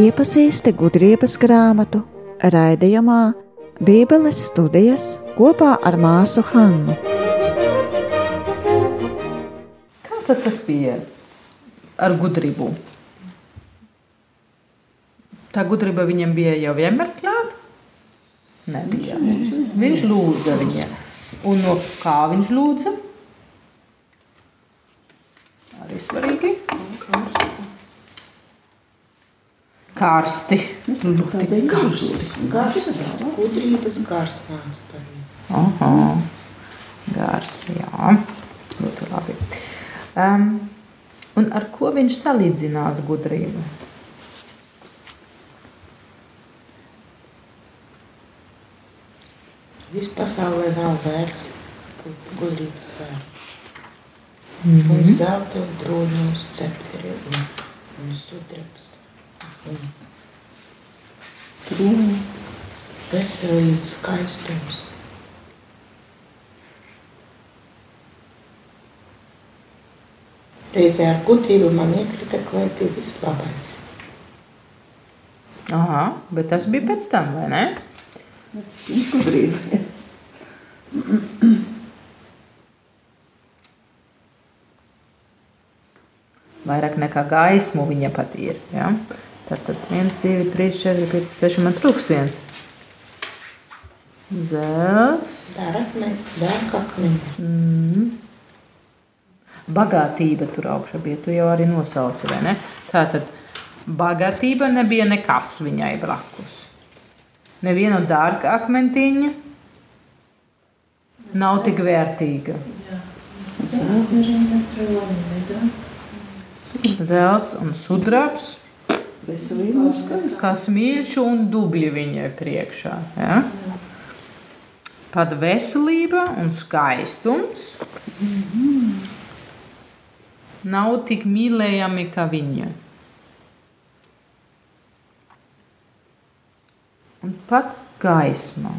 Iepazīsti gudrības grāmatu raidījumā Bībeles studijas kopā ar māsu Hannu. Kā tad tas bija ar gudrību? Tā gudrība viņam bija jau vienmēr klāta? Nebija. Viņš lūdza viņiem. Un no kā viņš lūdza? Arī svarīgi. Karsti. Ļoti karsti. Gars, gudrības gars nāca par viņu. Aha. Gars, jā. Ļoti labi. Um, un ar ko viņš salīdzinās gudrību? Viss pasaulē nav vērts gudrības vērts. Mm -hmm. Un zelta un troņos cepteri un, un sudrabs. Un trūni, veselības, skaistums. Reizē ar gudrību man iekrita klēpī viss labais. Aha, bet tas bija pēc tam, vai ne? Tas ir gudrība. Vairāk nekā gaismu viņa pat ir. Ja? Tas tad 1, 2, 3, 4, 5, 6, man trūkst viens. Zelts. Dārgakmeņi. Mm. Bagātība tur augšā bija. Tu jau arī nosauci, vai ne? Tā tad bagātība nebija nekas viņai blakus. Neviena dārga akmentiņa nav tik vērtīga. Zelts un sudrabs, kā smilšu un dubļi viņai priekšā. Ja? Pat veselība un skaistums nav tik mīlējami kā viņa. Un pat gaisma.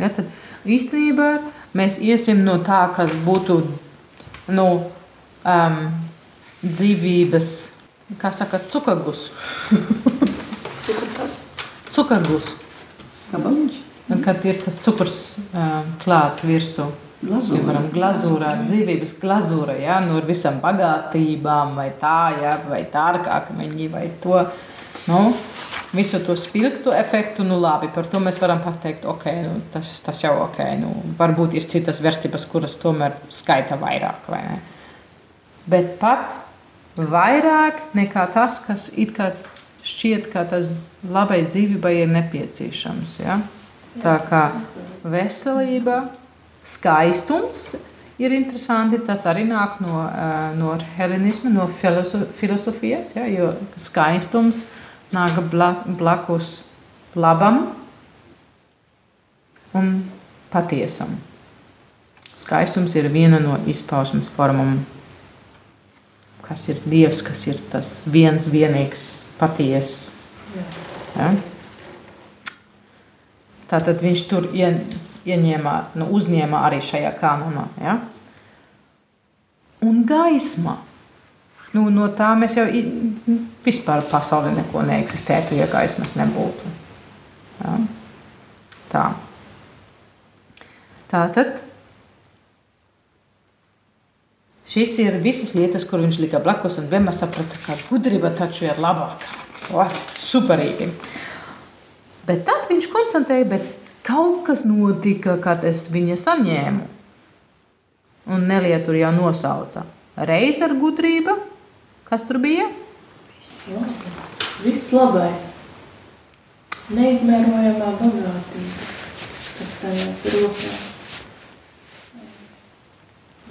Ja, tad īstenībā mēs iesim no tā, kas būtu nu, um, dzīvības, kā saka, cukagus. Cukurkas. Cukagus. Gabaliņš. Kad ir tas cukurs um, klāts virsū. Piemēram, glazūrā, dzīvības glazūra, ja, no visām bagātībām, vai tā, ja, vai dārgākmeņi, vai to. Nu, visu to spilgtu efektu, nu labi, par to mēs varam pateikt, ok, nu, tas, tas jau ok, nu, varbūt ir citas vērtības, kuras tomēr skaita vairāk, vai ne? Bet pat vairāk nekā tas, kas it kā šķiet, ka tas labai dzīvībai ir nepieciešams, ja? Tā kā veselība, skaistums ir interesanti. Tas arī nāk no, eh, no helenisma, no filozofijas, ja, jo skaistums nāk bla- blakus labam un patiesam. Skaistums ir viena no izpausmes formām, kas ir Dievs, kas ir tas viens, vienīgs, patiess. Ja? Tātad viņš tur ieņēma, nu, uzņēma arī šajā kanonā. Ja? Un gaisma. Nu, no tā mēs jau vispār pasaulē neko neeksistētu, ja gaismas nebūtu. Ja? Tā. Tātad šīs ir visas lietas, kur viņš lika blakus un vienmēr saprata, ka gudrība taču ir labākā. O, superīgi. Bet tad viņš konstatēja, bet kaut kas notika, kad es viņu saņēmu. Un Nelija tur jau nosauca. Reiz ar gudrību, kas tur bija? Viss labais, neizmērojamā bagātība, kas tajās rokās.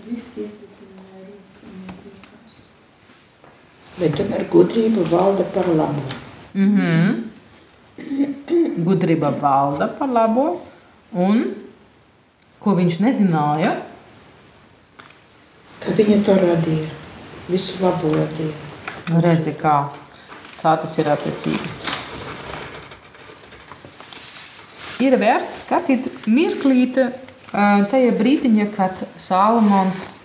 Viss ietekmē rīkums. Bet tomēr gudrība valda par labu. Mm -hmm. Gudrība valda par labo, un ko viņš nezināja, Ka viņa to radīja. Visu labo radīja. redzi, kā, kā tas ir attiecības. Ir vērts skatīt mirklīti uh, tajā brīdiņā, kad Salomons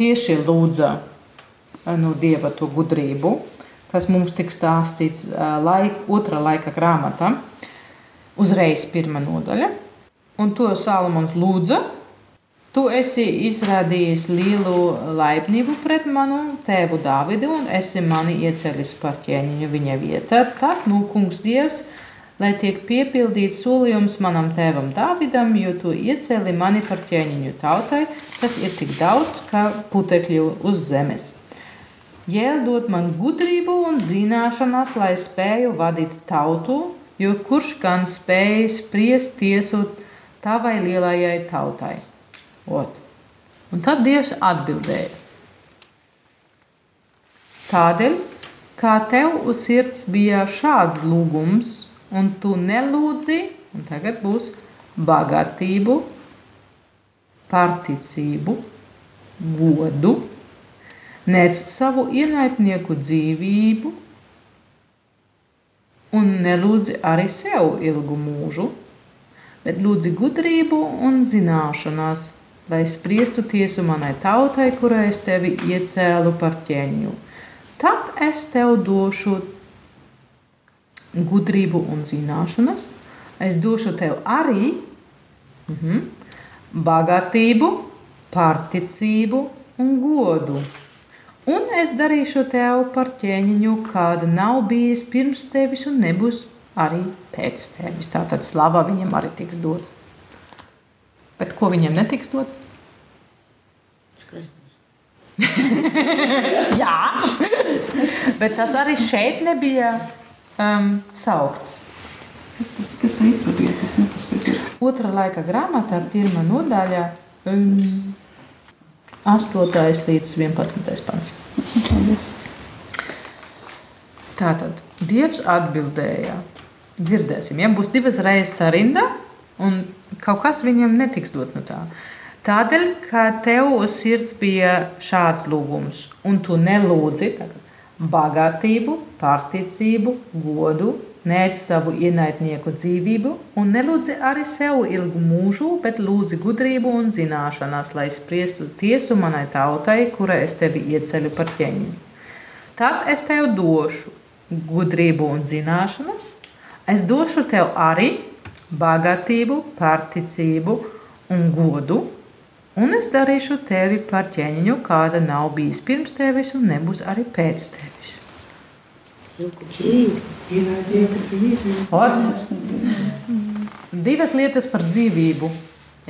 tieši lūdza no Dieva to gudrību, kas mums tika stāstīts laik, otrā laika grāmatā, uzreiz pirmā nodaļa. Un to Salomons lūdza. Tu esi izrādījis lielu laipnību pret manu tēvu Dāvidu, un esi mani iecelis par ķēniņu viņa vietā. Tad, nu, kungs Dievs, lai tiek piepildīts solījums manam tēvam Dāvidam, jo tu iecēli mani par ķēniņu tautai, kas ir tik daudz kā putekļu uz zemes. Jēl dod man gudrību un zināšanas, lai spēju vadīt tautu, jo kurš gan spēj spriest tiesu tavai lielajai tautai. Ot. Un tad Dievs atbildēja. Tādēļ, kā tev uz sirds bija šāds lūgums, un tu nelūdzi, un tagad būs bagātību, pārticību, godu, nec savu ienaidnieku dzīvību, un nelūdzi arī sev ilgu mūžu, bet lūdzi gudrību un zināšanās, lai spriestu tiesu manai tautai, kurai es tevi iecēlu par ķēniņu. Tad es tev došu gudrību un zināšanas. Es došu tev arī uh -huh, bagātību, pārticību un godu. Un es darīšu tev par ķēniņu, kāda nav bijis pirms tevis un nebūs arī pēc tevis. Tātad slava viņam arī tiks dots. Bet ko viņam netiks dots? Jā, bet tas arī šeit nebija um, saukts. Kas tas, kas ir? Es nepaspēju ierakstīt. Otra laika grāmatā, pirmā nodaļa, um, 8. līdz 11. pants. Tātad Dievs atbildēja, dzirdēsim, ja būs divas reizes tā rinda, un kaut kas viņam netiks dot no tā. Tādēļ, ka tev uz sirds bija šāds lūgums, un tu nelūdzi bagātību, pārticību, godu, nec savu ienaidnieku dzīvību, un nelūdzi arī sev ilgu mūžu, bet lūdzi gudrību un zināšanas, lai spriestu tiesu manai tautai, kurai es tevi ieceļu par ķēniņu. Tad es tev došu gudrību un zināšanas, es došu tev arī bagātību, pārticību un godu, un es darīšu tevi par ķēniņu, kāda nav bijis pirms tevis un nebūs arī pēc tevis. Ot, divas lietas par dzīvību.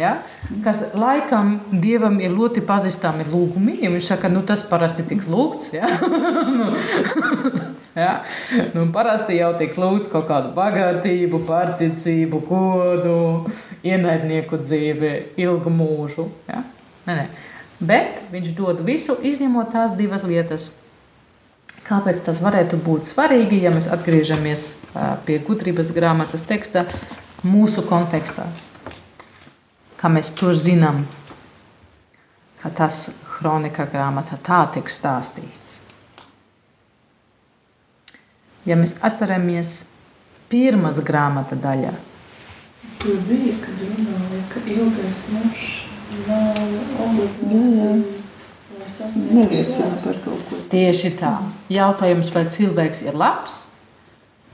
Ja? Kas laikam dievam ir ļoti pazīstami lūgumi, ja viņš saka, nu tas parasti tiks lūgts. Ja? ja? nu, parasti jau tiks lūgts kaut kādu bagātību, pārticību, godu, ienaidnieku dzīvi, ilgu mūžu. Ja? Nē, nē. Bet viņš dod visu, izņemot tās divas lietas. Kāpēc tas varētu būt svarīgi, ja mēs atgriežamies pie gudrības grāmatas teksta mūsu kontekstā? Kā mēs to zinām, ka tas kronika grāmatā tā tiek stāstīts. Ja mēs atceramies pirmās grāmata daļā, Tur bija, kad runāja, ka ilgais mūžs nav obligāti. Tieši tā, jautājums, vai cilvēks ir labs,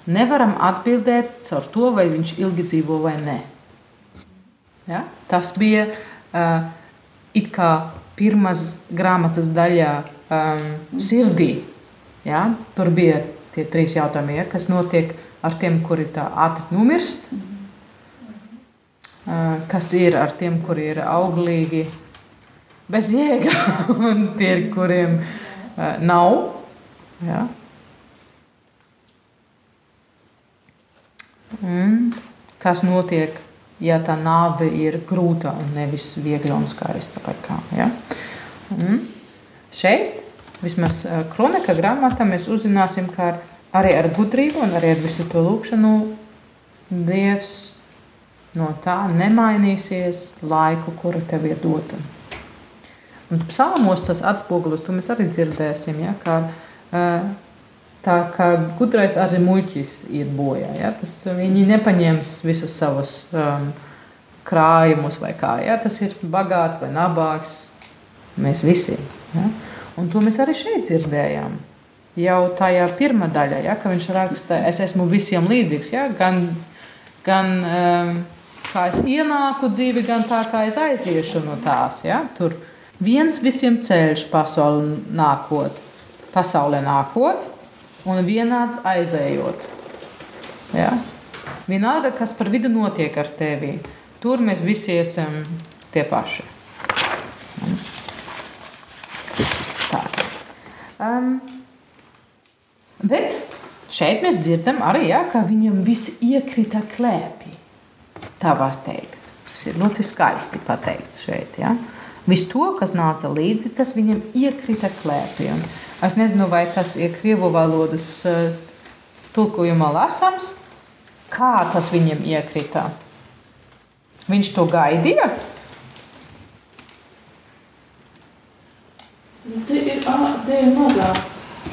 nevaram atbildēt caur to, vai viņš ilgi dzīvo vai nē. Ja? Tas bija uh, it kā pirmās grāmatas daļā um, sirdī. Ja? Tur bija tie trīs jautājumi, ja? kas notiek ar tiem, kuri tā ātri nomirst, uh, kas ir ar tiem, kuri ir auglīgi, bez jēga, un tie, kuriem nav. Ja? Un kas notiek, ja tā nāve ir grūta un nevis viegla un skaista? Kā, ja? un šeit, vismaz eh, kronika grāmatā, mēs uzzināsim, ka ar- arī ar gudrību un arī ar visu to lūkšanu Dievs no tā nemainīsies laiku, kura tev ir dota. Un psalmos tas atspoguļos, to mēs arī dzirdēsim, ja, ka eh, tā kā gudrais arī muļķis ir bojā. Ja, tas, viņi nepaņems visus savus um, krājumus vai kā. Ja? Tas ir bagāts vai nabāgs. Mēs visi. Ja? Un to mēs arī šeit dzirdējām. Jau tajā pirmā daļā, ja, ka viņš raksta, es esmu visiem līdzīgs. Ja? Gan, gan um, kā es ienāku dzīvi, gan tā kā es aiziešu no tās. Ja? Tur viens visiem ceļš pasaulē nākot, pasaulē nākot un vienāds aizējot. Ja? Vienalga, kas par vidu notiek ar tevi, tur mēs visi esam tie paši. Um, bet šeit mēs dzirdam arī, ja, ka viņam viss iekrita klēpī. Tā var teikt. Tas ir ļoti skaisti pateikts šeit. Ja. Viss to, kas nāca līdzi, tas viņam iekrita klēpī. Un es nezinu, vai tas ir krievu valodas uh, tulkojumā lasams, kā tas viņam iekrita. Viņš to gaidīja. Nu, te ir mazāk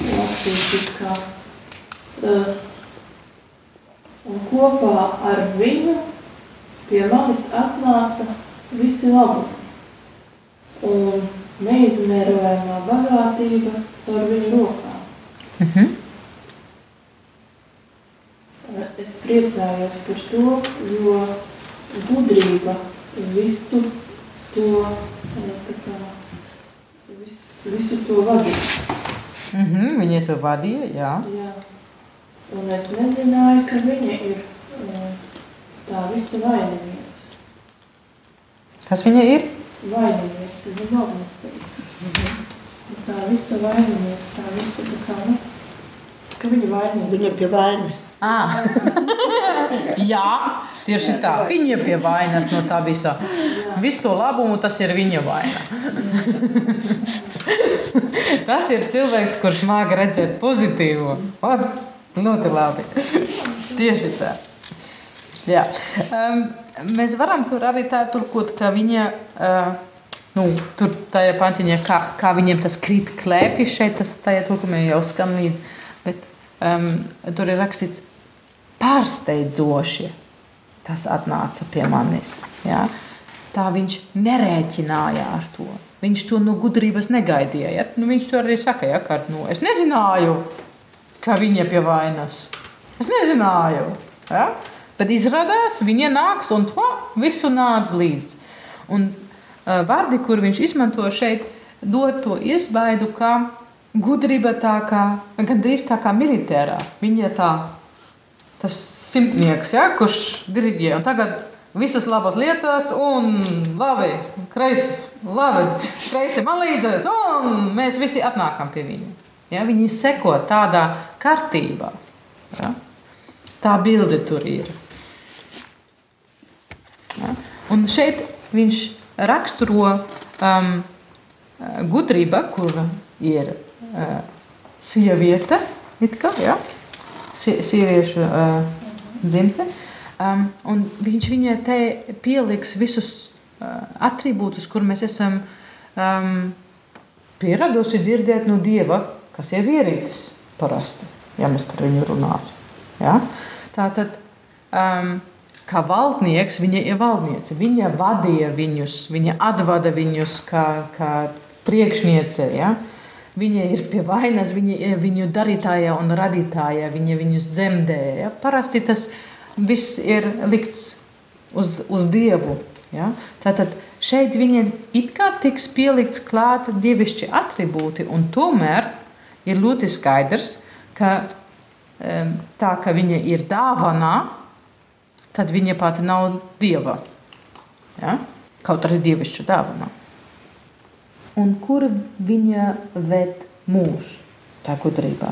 lasīts, kā uh, un kopā ar viņu pie manis atnāca visi labi. Un neizmērojamā bagātība caur viņu rokām. Uh -huh. Es priecājos par to, jo gudrība visu to tā kā, visu to vadīja. Mm -hmm, viņa to vadīja, jā. jā. Un es nezināju, ka viņa ir tā visa vaininieks. Kas viņa ir? Vaininieks, viņa novnacīja. Mm -hmm. Tā visa vaininieks, tā visa tā kā, nu, ka viņa vainīga. Viņa pie vainas. Ah. jā, tieši tā. Viņa pie vainas no tā visa. Visu to labumu tas ir viņa vaina. Tas ir cilvēks, kurš māca redzēt pozitīvo. Or, ļoti labi. Tieši tā. Jā. Um, mēs varam tur arī tā turkot, ka viņa. Uh, Nu, tur tajā pantiņā, kā, kā viņiem tas krīt klēpī, šeit tas tajā turkumā jau skan līdzi. Um, tur ir rakstīts pārsteidzoši. Tas atnāca pie manis. Ja? Tā viņš nerēķināja ar to. Viņš to no gudrības negaidīja. Ja? Nu, viņš to arī saka, ja, ka nu, es nezināju, ka viņa pie vainas. Es nezināju. Ja? Bet izrādās, viņa nāks un to visu nāca līdzi. Un uh, vārdi, kur viņš izmanto šeit, dod to iespaidu, ka gudrība tā kā gandrīz tā kā militārā. Viņa tā, tas simtnieks, ja, kurš diriģē. Tagad visas labas lietas, un labi, kreisi, labi, kreisi man līdzēs, un mēs visi atnākam pie viņa. Ja, viņi seko tādā kārtībā. Ja. Tā bilde tur ir. Ja. Un šeit viņš raksturo um, gudrība, kur ir uh, sieviete, kā, ja? sieviešu uh, dzimte. Uh, Um, un viņš viņai te pieliks visus uh, attribūtus, kur mēs esam um, pieraduši dzirdēt no Dieva, kas ir vierītis parasti, ja mēs par viņu runāsim. Ja? Tātad, um, kā valdnieks, viņa ir valdniece. Viņa vadīja viņus, viņa atvada viņus kā, kā priekšniece. Ja? Viņa ir pie vainas, viņa ir viņu darītāja un radītāja, viņa viņus dzemdēja. Ja? Parasti tas viss ir likts uz, uz dievu. Ja? Tātad šeit viņiem it kā tiks pielikts klāt dievišķi attribūti, un tomēr ir ļoti skaidrs, ka tā, ka viņa ir dāvanā, tad viņa pati nav dieva. Ja? Kaut arī dievišķa dāvanā. Un kur viņa ved mūs tā gudrībā?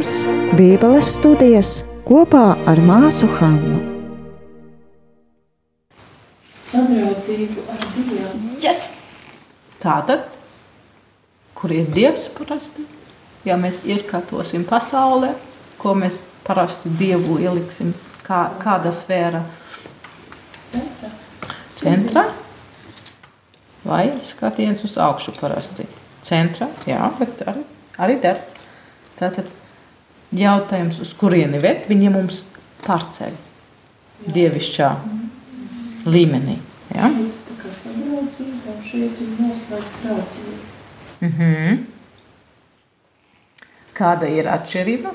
Raidījums Bībeles studijas kopā ar māsu Hannu. Sadraudzību ar Dievu. Yes! Tātad, kur ir Dievs parasti? Ja mēs iekārtosim pasaulē, ko mēs parasti Dievu ieliksim, kā, kāda sfēra Centrā. centrā? Vai skatiens uz augšu parasti? Centrā, jā, bet arī, arī der. Tātad jautājums, uz kurieni ved, viņi mums pārceļ dievišķā līmenī. Ja? Draudzība. Mhm. Kāda ir atšķirība?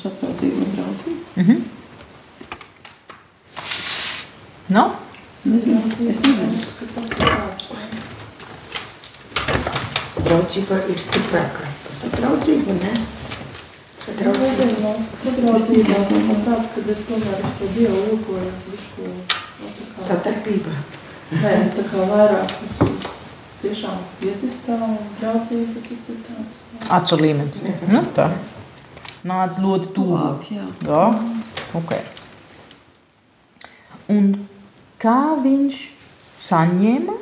Saprātīgi un draudzīgi. Mhm. No? Es nezinu, es nezinu. Ka tas ir tāds, Draudzība ir ir draudzība, ne? Nezinu, man sadraudzībā tas ir tāds, ka es tomēr uz to Dievu lūkoju, višku, nu, tā kā, Sadarbība. nē, tā kā vairāk tiešām pietistā un draudzība, tas ir tāds. nu, Acu līmenis. Nu, tā. Nāc ļoti tuvu. Tuvāk, jā. Jā, ok. Un kā viņš saņēma,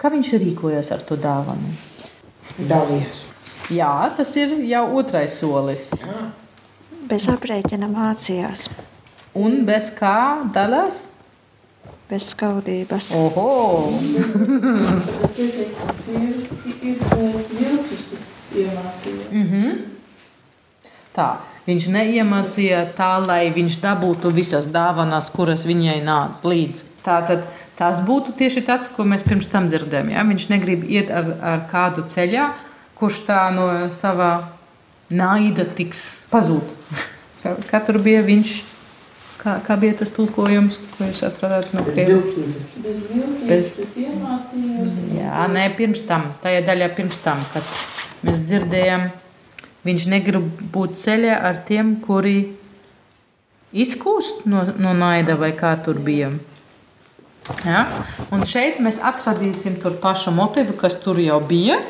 kā viņš rīkojas ar to dāvanu? Dalījās. Jā, tas ir jau otrais solis. Jā. Bez aprēķina mācījās, Un bez kā dalās? bez skaudības. Oho! Mm -hmm. Tā, viņš neiemācīja tā, lai viņš dabūtu visas dāvanas, kuras viņai nāca līdzi. Tātad tas būtu tieši tas, ko mēs pirms tam dzirdējām. Ja? Viņš negrib iet ar, ar kādu ceļā, kurš tā no sava naida tiks pazūd. Kā tur bija viņš? Kā, kā bija tas tulkojums, ko jūs atradāt no Bez Krievijas? Bez viltības Bez- es iemācījos. Jā, nē, pirms tam, tajā daļā pirms tam, kad mēs dzirdējām, viņš negrib būt ceļā ar tiem, kuri izkūst no, no naida vai kā tur bija. Ja? Un šeit mēs atradīsim to pašu motīvu, kas tur jau bija,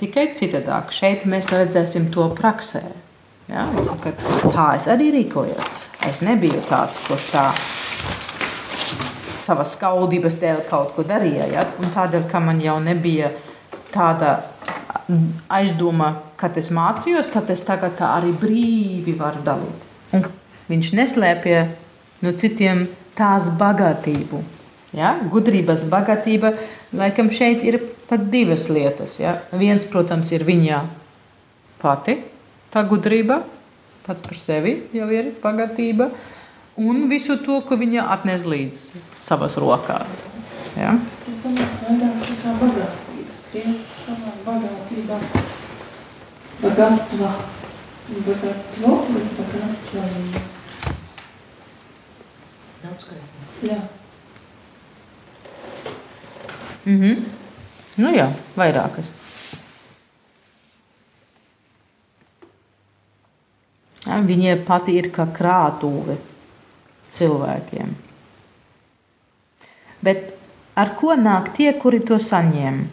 tikai citādāk. Šeit mēs redzēsim to praksē. Ja? Es saku, Tā es arī rīkojos. Es nebiju tāds, kurš tā savas skaudības dēļ kaut ko darīja. Ja? Un tādēļ, ka man jau nebija tāda aizdoma, kad es mācījos, tad es tagad tā arī brīvi varu dalīt. Un viņš neslēpja no citiem tās bagātību. Ja? Gudrības bagātība, laikam, šeit ir pat divas lietas. Ja? Viens, protams, ir viņa pati, tā gudrība, pats par sevi jau ir bagātība, un visu to, ko viņa atnes līdz savas rokās. Ja? Tas sanāk vairāk kā bagātības. Kristus. Bagātstva. Bagātstvo, bet bagātstva viņa. Daudzkārt. Jā. Mhm. Nu jā, vairākas. Ja, viņa pati ir kā krātuve cilvēkiem. Bet ar ko nāk tie, kuri to saņem?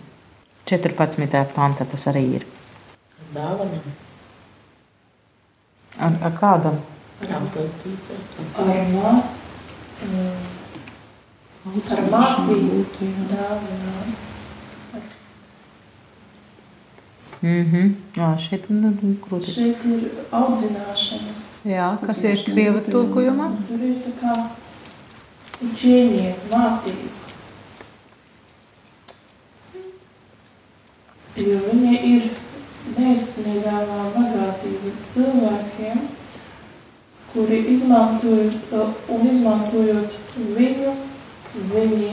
14. pantā tas arī ir. Dāvanam. Ar, ar kādam? Ar mā, mm, ar mācību dāvinām. Mhm. Jā, šeit ir grūti. Šeit ir audzināšanas. Jā, kas ir krieva tulkojumā? Tur ir tā kā učenie, mācība. Jo viņa ir neizsniedzāmā bagātība cilvēkiem, kuri izmantojot un izmantojot viņu, viņi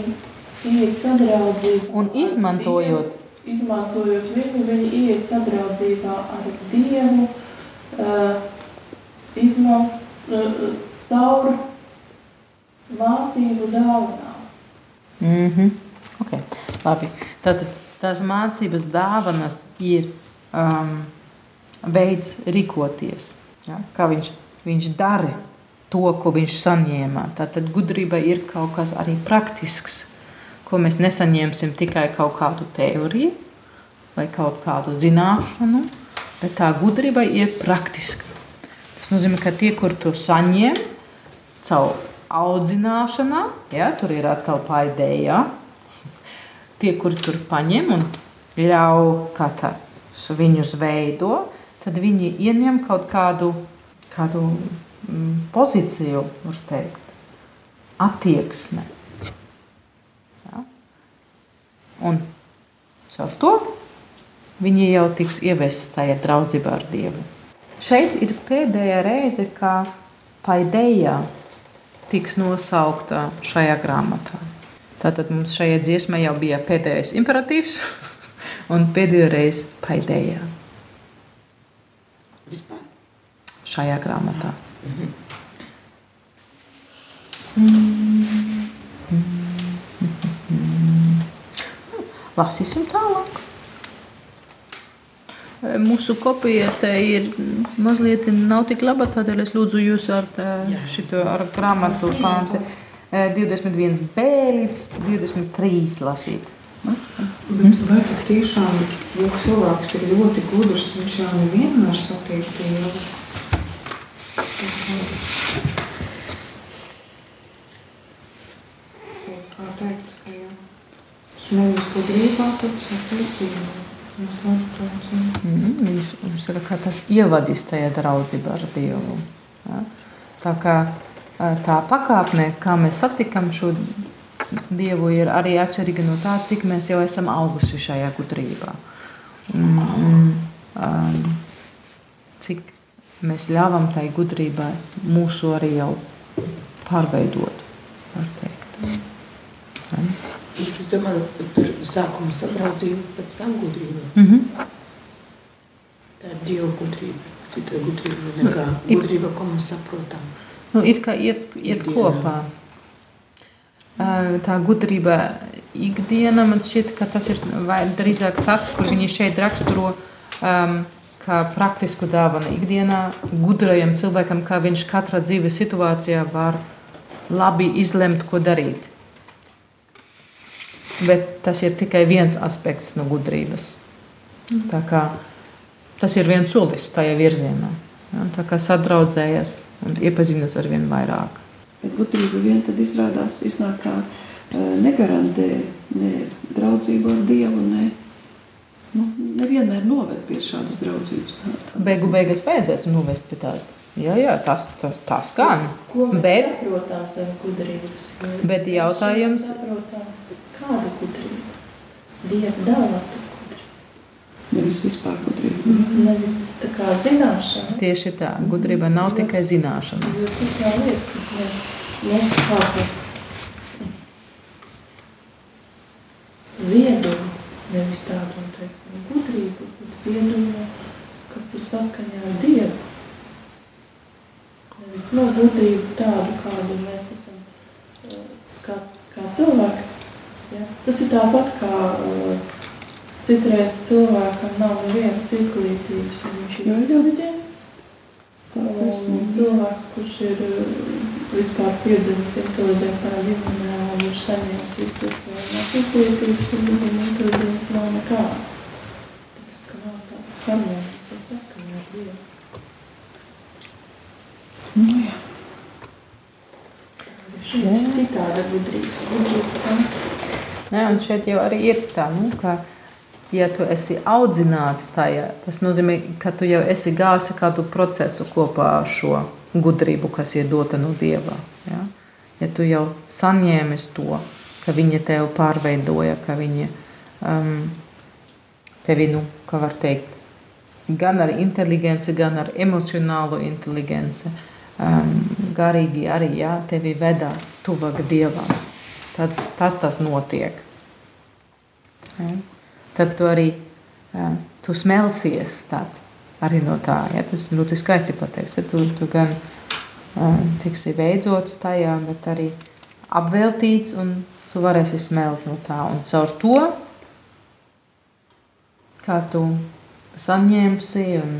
iet sadraudzību. Un izmantojot, Dievu, izmantojot viņu, viņi iet sadraudzībā ar Dievu, uh, izman, uh, caur mācību dāvanām. Mm -hmm. okay. Labi. Tātad tās mācības dāvanas ir um, veids rīkoties. Ja? Kā viņš, viņš dara to, ko viņš saņēma. Tātad gudrība ir kaut kas arī praktisks, ko mēs nesaņemsim tikai kaut kādu teoriju vai kaut kādu zināšanu, bet tā gudrība ir praktiska. Tas nozīmē, ka tie, kur to saņem caur audzināšanā, ja, tur ir atkal paidēja, tie, kur tur paņem un ļauj, kā tas viņus veido, tad viņi ieņem kaut kādu, kādu pozīciju, var teikt, attieksme. Ja? Un caur to viņi jau tiks ievesti tajā draudzībā ar Dievu. Šeit ir pēdējā reize, kad paidējā tiks nosaukta šajā grāmatā. Tātad mums šajā dziesmā jau bija pēdējais imperatīvs un pēdējā reize paidējā. Vispār. Šajā grāmatā. Lasīsim tālāk. Mūsu kopija te ir mazliet nav tik laba, tādēļ es lūdzu jūs ar šo ar grāmatu pānti 21b līdz 23 lasīt. Bet vai tiešām, cilvēks ir ļoti gudrs, viņš jau nevienmēr satiek Dievu? Kā teikts, ka jau nevis gudrībā, tad zināt. Mm, viņš, viņš ka tas ievadīs tajā draudzībā ar Dievu. Ja? Tā kā tā pakāpne, kā mēs satikam šo Dievu, ir arī atšķirīga no tā, cik mēs jau esam auguši šajā gudrībā. Un, un, um, mēs ļāvam tai gudrībai mūsu arī jau pārveidot? Es domāju, ka tur sākuma sadraudzība, pēc tam gudrība. Mm -hmm. Tā ir Dieva gudrība. Cita gudrība nekā it- gudrība, ko mēs saprotam. Nu, it kā iet, iet Ikdienā. kopā. Tā gudrība ikdienā man šķiet, ka tas ir drīzāk tas, kur viņi šeit raksturo um, kā praktisku dāvanu ikdienā gudrajam cilvēkam, kā viņš katrā dzīves situācijā var labi izlemt, ko darīt. Bet tas ir tikai viens aspekts no gudrības. Tā kā tas ir viens solis tajā virzienā. Ja, tā kā sadraudzējas un iepazinas ar vien vairāk. Bet gudrība vien tad izrādās, iznāk kā eh, negarantē ne draudzību ar Dievu, ne, nu, nevienmēr noved pie šādas draudzības. Tā, tā. Beigu beigās vajadzētu novest pie tās. Jā, jā tas, tas, tas gan. Ko mēs Bet-? Jo Bet mēs jautājums- kāda gudrība? Dieva dāvāta gudrība. Nevis vispār gudrība. Nevis tā kā zināšana. Tieši tā, gudrība nav tikai zināšanas. Jo tik tā lieta, ka mēs mūsu kāpu viedumu, nevis tādu, gudrību, bet viedumu, kas ir saskaņā ar Dievu. Nevis no gudrību tādu, kādu mēs esam, eh, kā, kā cilvēki. Ja? Tas ir tāpat kā uh, citreiz cilvēkam nav nevienas izglītības, un viņš ir inteliģents. Cilvēks, kurš ir uh, vispār piedzimis inteliģentā ģimenē un ir saņēmis visas iespējamās izglītības, un viņam inteliģents nav nekāds. Tāpēc, ka nav tās harmonijas un saskaņā ar Dievu. Nu, jā. Šī ir citāda gudrība. Gudrība Ja, un šeit jau arī ir tā, nu, ka, ja tu esi audzināts tajā, tas nozīmē, ka tu jau esi gājusi kādu procesu kopā ar šo gudrību, kas ir dota no Dieva. Ja, ja tu jau saņēmis to, ka viņa tev pārveidoja, ka viņa um, tevi, nu, kā var teikt, gan ar inteligenci, gan ar emocionālu inteligenci, um, garīgi arī ja, tevi veda tuvāk Dievam. Tad, tad tas notiek. Ja. tad tu arī uh, tu smelcies tad, arī no tā. Ja? Tas ļoti skaisti pateikts. Ja? Tu, tu gan uh, tiksi veidots tajā, bet arī apveltīts un tu varēsi smelt no tā. Un caur to, kā tu saņemsi un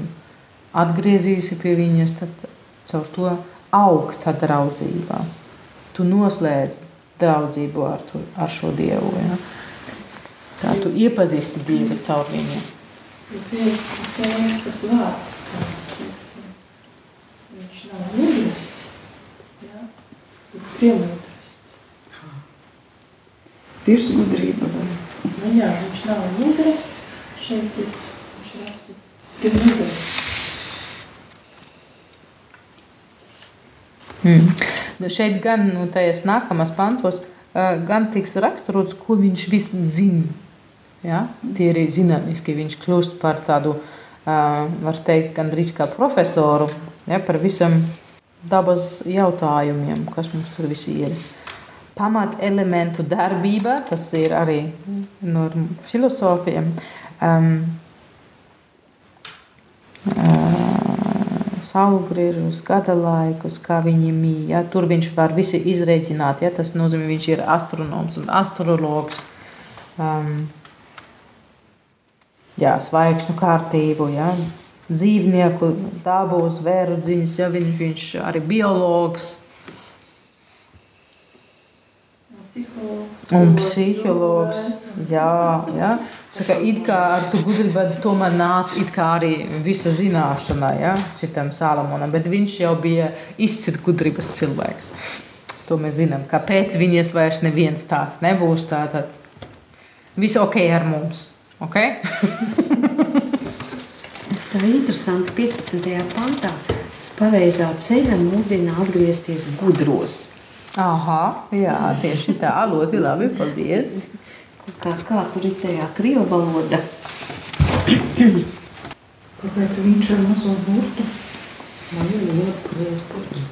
atgriezīsi pie viņas, tad caur to aug tā draudzībā. Tu noslēdz draudzību ar, tu, ar šo Dievu. Ja? Tā tu iepazīsti Dievu caur viņu. Viens, viens tas vārds, kā, teiksim, viņš nav mudrs, ja? bet priemudrs. Virsgudrība vai Nu jā, viņš nav mudrs, šeit ir, priemudrs. Mm. Nu šeit gan nu, tajos nākamās pantos, gan tiks raksturots, ko viņš viss zina. Ja? Tie ir zinātniski, viņš kļūst par tādu, var teikt, gandrīz kā profesoru ja? par visam dabas jautājumiem, kas mums tur visi ir. Pamat elementu darbība, tas ir arī no filozofiem. Um, saulgriežus, gada laikus, kā viņi mīl. Ja? Tur viņš var visu izrēķināt. Ja? Tas nozīmē, viņš ir astronoms un astrologs. Um, jā, zvaigžņu kārtību, ja? dzīvnieku, dabu, zvēru dziņas, ja? viņš, viņš arī biologs. Psihologs. Un psihologs. Jā, jā. Saka, it kā ar to gudrību tomēr nāca arī visa zināšana ja, šitam Salamonam, bet viņš jau bija izcils gudrības cilvēks. To mēs zinām. Kāpēc viņas vairs neviens tāds nebūs? Tātad viss ok ar mums. Okay? Tā ir interesanti. 15. pantā uz pareizā ceļa mudina atgriezties gudros. Aha, jā, tieši tā. Ļoti labi. Paldies. Kā, kā tur ir tajā krievu valoda? Kāpēc viņš ar mazo burtu? Man ir ļoti liels burts.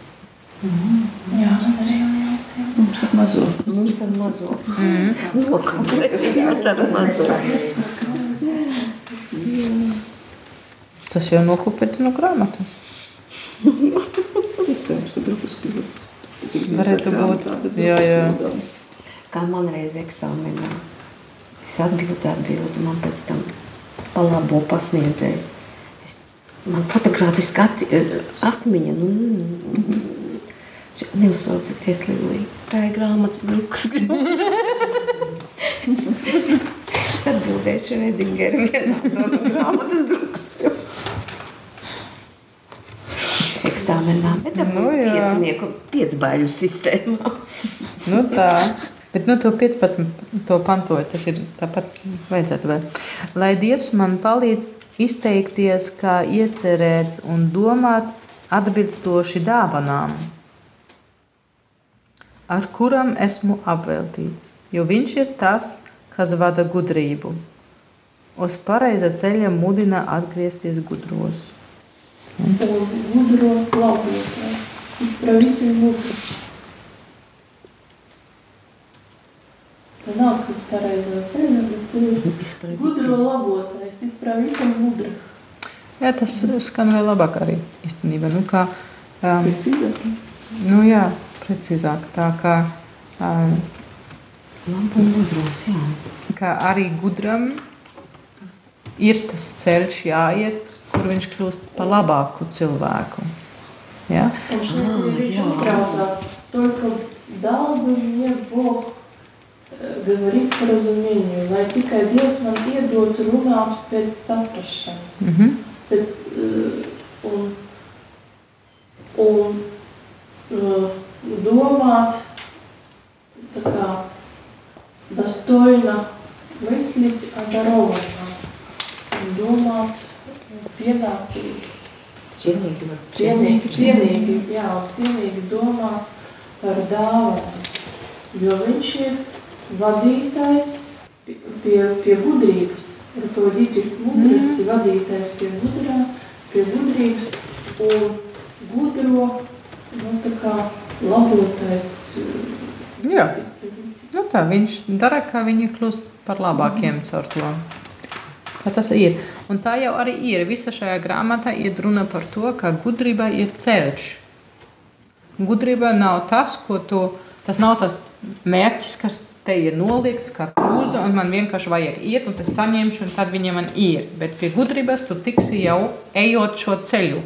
Jā, man arī jautājums. mums ar mazo. Mums ar mazo. Mm. Kāpēc jūs ar mazo? Tas jau nokopēts no grāmatas. Iespējams, ka drupiski var. Varētu būt. Jā, jā. Kā man reiz eksāmenā. Es atbildu, atbildu, man pēc tam palabo pasniedzējs. Es, man fotogrāfiski at, atmiņa, nu, neuzsaucieties Lilija. Tā ir grāmatas drukas. es, es atbildēšu Redingeru vienā no grāmatas drukas. Eksāmenā, bet tā Nu, piecinieku, piecbaļu sistēmā. Nu, tā. Bet nu, to 15. To pantoju, tas ir tāpat vajadzētu vēl. Lai Dievs man palīdz izteikties, kā iecerēts un domāt atbilstoši dāvanām, ar kuram esmu apveltīts. Jo viņš ir tas, kas vada gudrību. Uz pareiza ceļa mudina atgriezties gudros. Gudro labotāju. Izpravīti gudru. Tā nav kas pareizā ceļa, bet ir gudro labotājs. Izpravīti gudra. Jā, tas skan vēl labāk arī īstenībā. Nu, kā, um, Precīzāk. nu, jā, precīzāk. Tā kā, um, Labi un gudros, jā. kā arī gudram ir tas ceļš jāiet, kur viņš kļūst par labāku cilvēku. Ja? Un šeit arī viņš uztraucās. Только дал бы мне Бог э, говорить по разумению, lai tikai Dievs man iedot runāt pēc saprašanas. Mm -hmm. pēc, uh, un, un uh, domāt, tā kā достойно мыслить оборонно, un domāt pienācīgi. Cienīgi, cienīgi, cienīgi, jā, cienīgi domā par dāvanu, jo viņš ir vadītājs pie, pie gudrības. Ar to dīķi ir gudristi, mm. vadītājs pie gudrā, pie gudrības un gudro, nu tā kā labotais. Jā, nu tā, viņš dara, kā viņi kļūst par labākiem mm. caur to. Tā tas ir. Un tā jau arī ir. Visa šajā grāmatā ir runa par to, ka gudrība ir ceļš. Gudrība nav tas, ko tu. Tas nav tas mērķis, kas te ir nolikts kā krūze, un man vienkārši vajag iet, un es saņemšu, un tad viņa man ir. Bet pie gudrības tu tiksi jau ejot šo ceļu.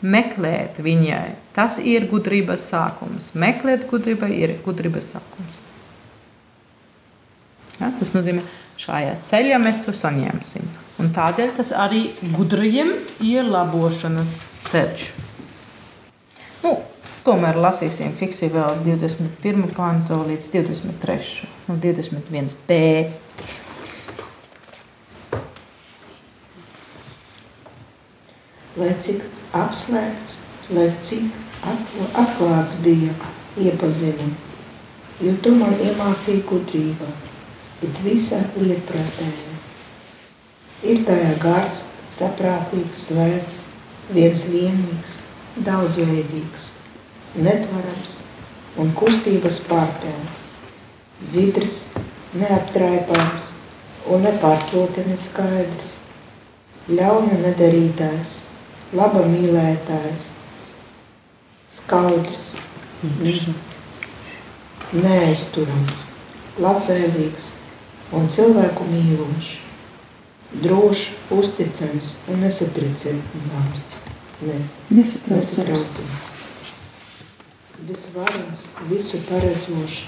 Meklēt viņai. Tas ir gudrības sākums. Meklēt gudrībai ir gudrības sākums. Ja, tas nozīmē, ka šajā ceļā mēs to saņemsim. Un tādēļ tas arī gudriem ir labošanas ceļš. Nu, tomēr lasīsim fiksiju vēl 21. pantu līdz 23. Nu, 21b. lai cik apslēpts, lai cik atklāts bija iepazini, jo tu man iemācīji gudrību, bet visā lietprātējā. Ir tajā gars, saprātīgs, svēts, viens vienīgs, daudzveidīgs, netvarams un kustības pārpēns, dzidrs, neaptraipāms un nepārproti neskaidrs, ļauna nedarītājs, laba mīlētājs, skaudrs, neaizturams, labvēlīgs un cilvēku mīlošs, drošs, uzticams un nesatricams. Ne, Nesatraucams. Visvarens, visu paredzošs,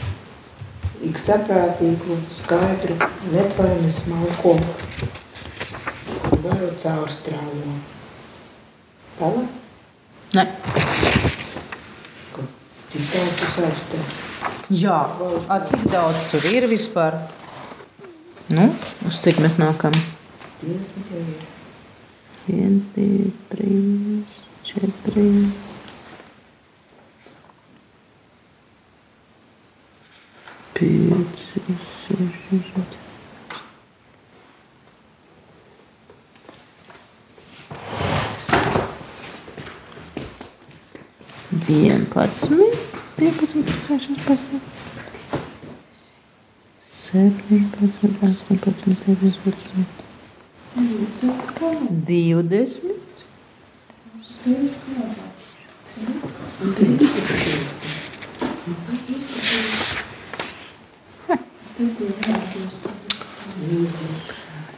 ik saprātīgu, skaidru, netvarni smalko, varu caurstrālo. Tālāk, Ne. tik daudz uz aiztev. Jā, cik daudz tur ir vispār? Nu, uz cik mēs nākam? 50 jau ir. 1, 2, 3, 4. Pieci, seši, septiņi. Vienpadsmit, divpadsmit, sešpadsmit, septiņpadsmit, astoņpadsmit, deviņpadsmit, divdesmit.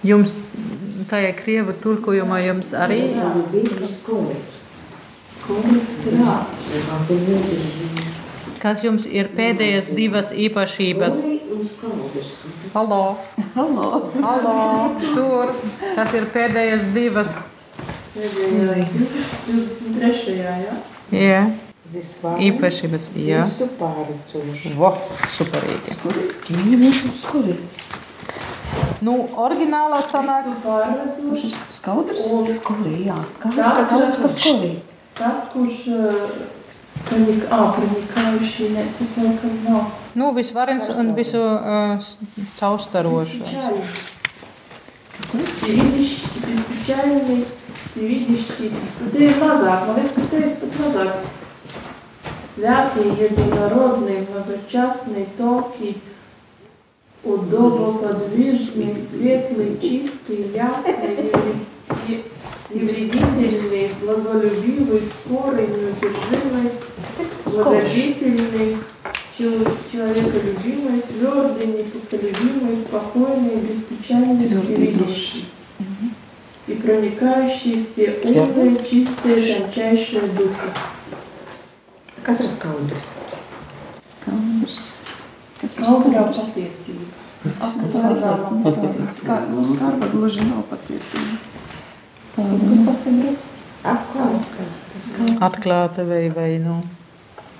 Jums tajā krievu turkojumā jums arī Kas jums ir pēdējās divas īpašības? Halo! Halo! Halo! Tur! Kas ir pēdējās divas? Pēdējā 23. jā. Jā, īpašības. Jā, visu pārredzošu. vo, superīgi. Viņa viņš ir skurīgs. Nu, oriģinālā sanāk. Skaudrs? Skurī, jā, Tas skaudrs. ir- par skurī. tas, kurš pronik, ā, pronikājuši, ne, tas laikam nav. Nu, visvarens un visu uh, caurstarošais. Севидящий, беспечальный, всевидящий. Ну, Ты mazāk, man liekas, ka te ir pat mazāk. Святый, единородный, многочастный, тонкий, удобоподвижный, светлый, чистый, ясный, невре- не- невредительный, благолюбивый, скорый, неудержимый, благодетельный, чел- человеколюбимый, твердый, непоколебимый, спокойный, беспечальный, всевидящий. И проникающие все умные, чистые, тончайшие духи. Kas ir skaudrs? Skaudrs. Kas ir Augļā skaudrs? patiesība. Nu, tāda skar- nu, Skarba gluži nav patiesība. Tāda, Kas? Apklāts. Atklāta vai, vai nu.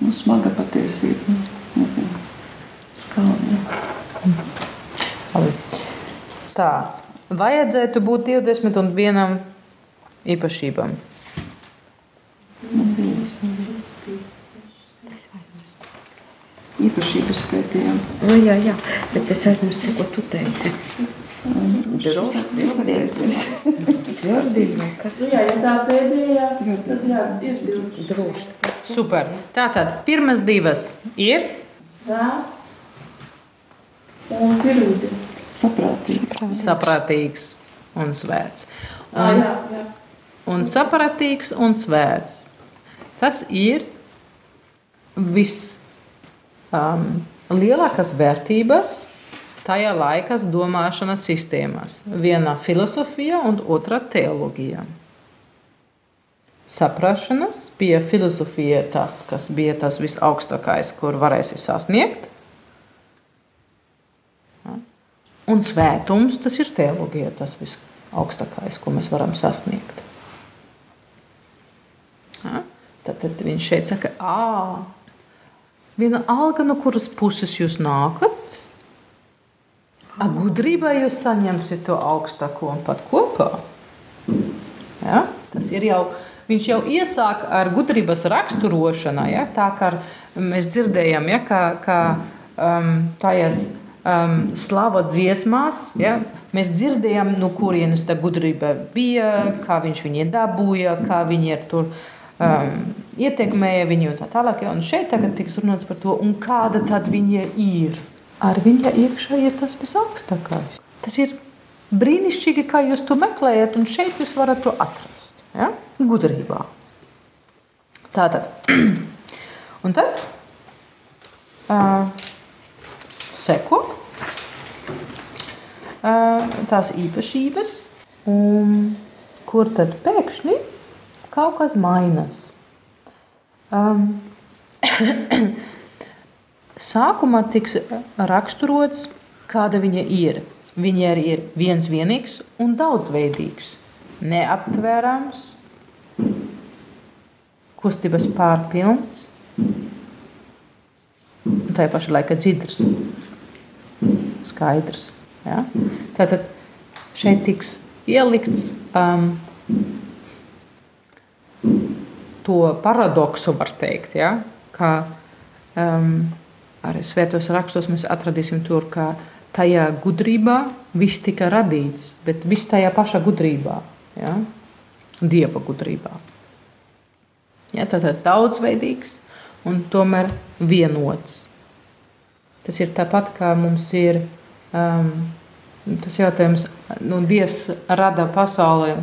nu, smaga patiesība. nu, Nezinu. Skaudra. Tā, vajadzētu būt 21 īpašībām. Īpašības skaitījām. Nu, jā, jā, bet es aizmirsu, ko tu teici. Nu jā, ja tā pēdējā, tad jā, ir divas. Droši. Super. Tātad, pirmās divas ir Svēts un pirmdzimis. Saprātīgs. saprātīgs. un svēts. Un, jā, jā. un sapratīgs un svēts. Tas ir viss um, lielākās vērtības tajā laikas domāšanas sistēmās. Viena filozofija un otra teoloģija. Saprašanas bija filozofija tas, kas bija tas visaugstākais, kur varēsi sasniegt. Un svētums, tas ir teoloģija, tas visaugstākais, ko mēs varam sasniegt. Tad, tad viņš šeit saka, ah, viena alga, no kuras puses jūs nākat, a gudrībā jūs saņemsiet to augstāko un pat kopā. Ja? Tas ir jau, viņš jau iesāk ar gudrības raksturošanu, ja? tā kā mēs dzirdējam, ja? kā, kā um, tajās um, slava dziesmās. Ja? Mēs dzirdējām, no kurienes tā gudrība bija, kā viņš viņu dabūja, kā viņi ir tur um, ietekmēja viņu tā tālāk. Ja? Un šeit tagad tiks runāts par to, kāda tad viņa ir. Ar viņa iekšā ir tas visaugstākais. Tas ir brīnišķīgi, kā jūs to meklējat, un šeit jūs varat to atrast. Ja? Gudrībā. Tā tad. Un tad uh, seko uh, tās īpašības, un kur tad pēkšņi kaut kas mainās. Um, sākumā tiks raksturots, kāda viņa ir. Viņa arī ir viens vienīgs un daudzveidīgs, neaptvērams, kustības pārpilns un tajā pašā laikā dzidrs, skaidrs. Ja? Tātad šeit tiks ielikts um, to paradoksu, var teikt, ja? kā um, arī svētos rakstos mēs atradīsim tur, ka tajā gudrībā viss tika radīts, bet viss tajā pašā gudrībā, ja? Dieva gudrībā. Ja, tātad daudzveidīgs un tomēr vienots. Tas ir tāpat kā mums ir um, tas jautājums, nu, Dievs rada pasauli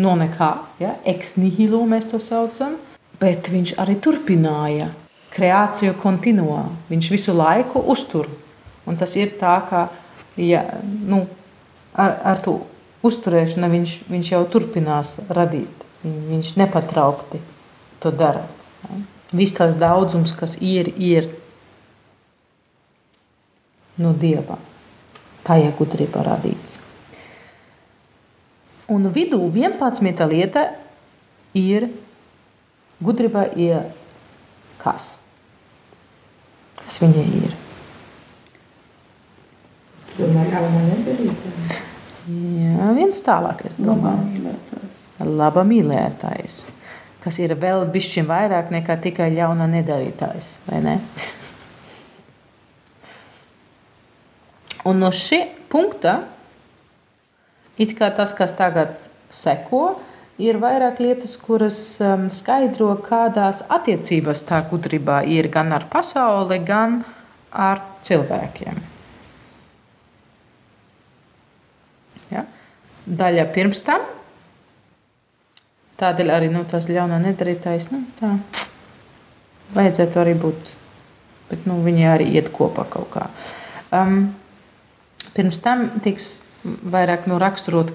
no nekā, ja? ex nihilo mēs to saucam, bet viņš arī turpināja kreāciju kontinuā. Viņš visu laiku uztur. Un tas ir tā, ka ja, nu, ar, ar to uzturēšanu viņš, viņš jau turpinās radīt. Viņš nepatraukti to dara. Viss tās daudzums, kas ir, ir no dieva. Tajā gudrībā radīts. Un vidū 11. lieta ir gudrība ir kas? Kas viņai ir? Domāju, ļaunā nedarītājs. Jā, viens tālākais. Labā mīlētājs. Laba mīlētājs, kas ir vēl bišķiņ vairāk nekā tikai ļauna nedarītājs, vai ne? Un no šī punkta, it kā tas, kas tagad seko, ir vairāk lietas, kuras um, skaidro, kādās attiecībās tā gudrībā ir gan ar pasauli, gan ar cilvēkiem. Ja? Daļa pirms tam, tādēļ arī nu, tas ļaunā nedarītājs, nu, tā vajadzētu arī būt, bet nu, viņi arī iet kopā kaut kā. Um, pirms tam tiks vairāk nu, raksturot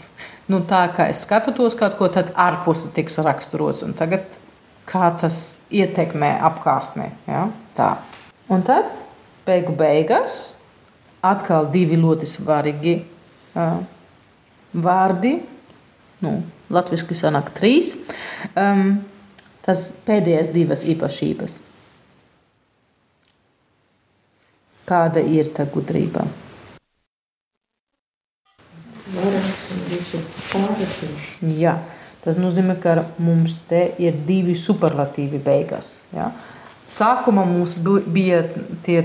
nu, tā, kā es skatos kaut ko, tad ārpus tiks raksturots. Tagad kā tas ietekmē apkārtnē. Ja? Tā. Un tad beigu beigās atkal divi ļoti svarīgi uh, vārdi. Nu, Latvijasiski sanāk trīs. Um, tas pēdējais divas īpašības. Kāda ir tā gudrība? Jā, tas nozīmē, ka mums te ir divi superlatīvi beigās. Ja? Sākumā mums bija tie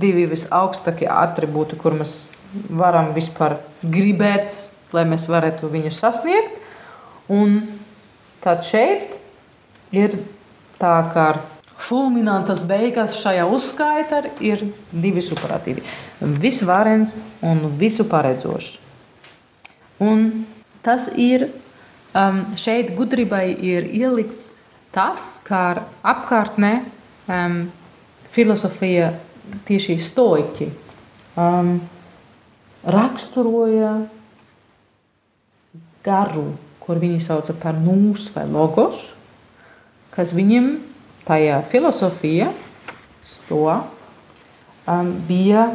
divi visaugstākie attribūti, kur mēs varam vispār gribēt, lai mēs varētu viņus sasniegt. Un tad šeit ir tā, ka fulminantas beigas šajā uzskaitā ir divi superlatīvi. Visvarens un visu paredzošs. Un tas ir um, šeit gudrībai ir ielikts tas, kā apkārtnē um, filozofija tieši stoiķi um, raksturoja garu, kur viņi sauca par nūs vai logos, kas viņam tajā filozofija sto um, bija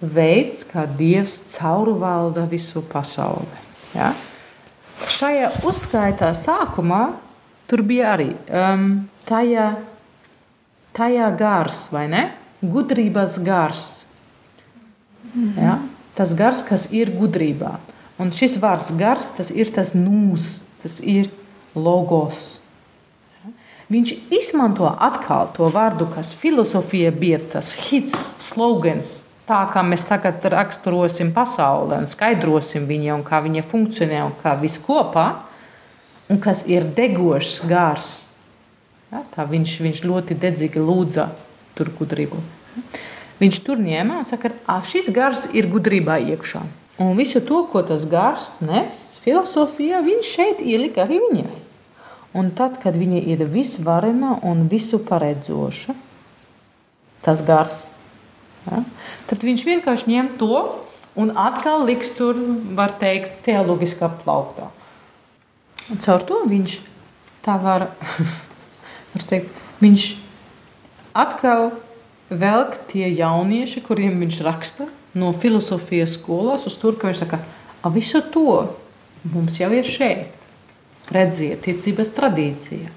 veids, kā Dievs caurvalda visu pasauli. Ja? Šajā uzskaitā sākumā tur bija arī um, tajā, tajā gars, vai ne? Gudrības gars. Ja? Tas gars, kas ir gudrībā. Un šis vārds gars, tas ir tas nūs, tas ir logos. Viņš izmanto atkal to vārdu, kas filozofija bija tas hits, slogans, tā kā mēs tagad raksturosim pasauli un skaidrosim viņu, un kā viņa funkcionē un kā viss kopā, un kas ir degošs gars. Ja, tā viņš, viņš ļoti dedzīgi lūdza tur gudrību. Viņš tur ņēma un saka, ka šis gars ir gudrībā iekšā. Un visu to, ko tas gars nes filozofijā, viņš šeit ielika arī viņai. Un tad, kad viņa ir visvarena un visu paredzoša, tas gars, ja, tad viņš vienkārši ņem to un atkal liks tur, var teikt, teologiskā plauktā. Un caur to viņš tā var, var teikt, viņš atkal velk tie jaunieši, kuriem viņš raksta no filozofijas skolās, uz to, ka viņš saka, ka visu to mums jau ir šeit redziet, ticības tradīcija.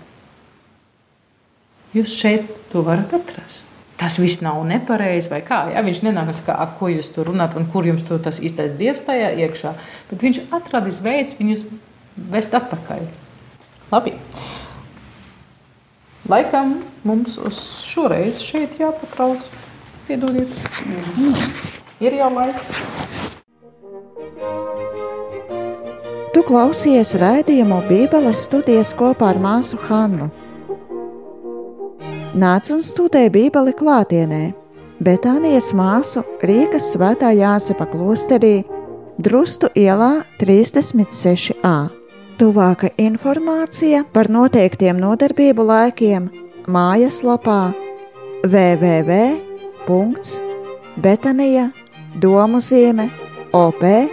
Jūs šeit to varat atrast. Tas viss nav nepareizi, vai kā. Ja? Viņš nenāk un saka, ko jūs tur runājat, un kur jums tur tas īstais dievs tajā iekšā. Bet viņš atradis veids viņus vest atpakaļ. Labi. Laikam mums uz šoreiz šeit jāpatrauc. Piedodiet. Ir jau laiks. Tu klausies raidījumu Bībeles studijas kopā ar māsu Hannu. Nāc un studē Bībeli klātienē, Betānijas māsu Rīgas svētā Jāsepa klosterī, Drustu ielā 36a. Tuvāka informācija par noteiktiem nodarbību laikiem mājaslapā www.betanija domu zieme op.lv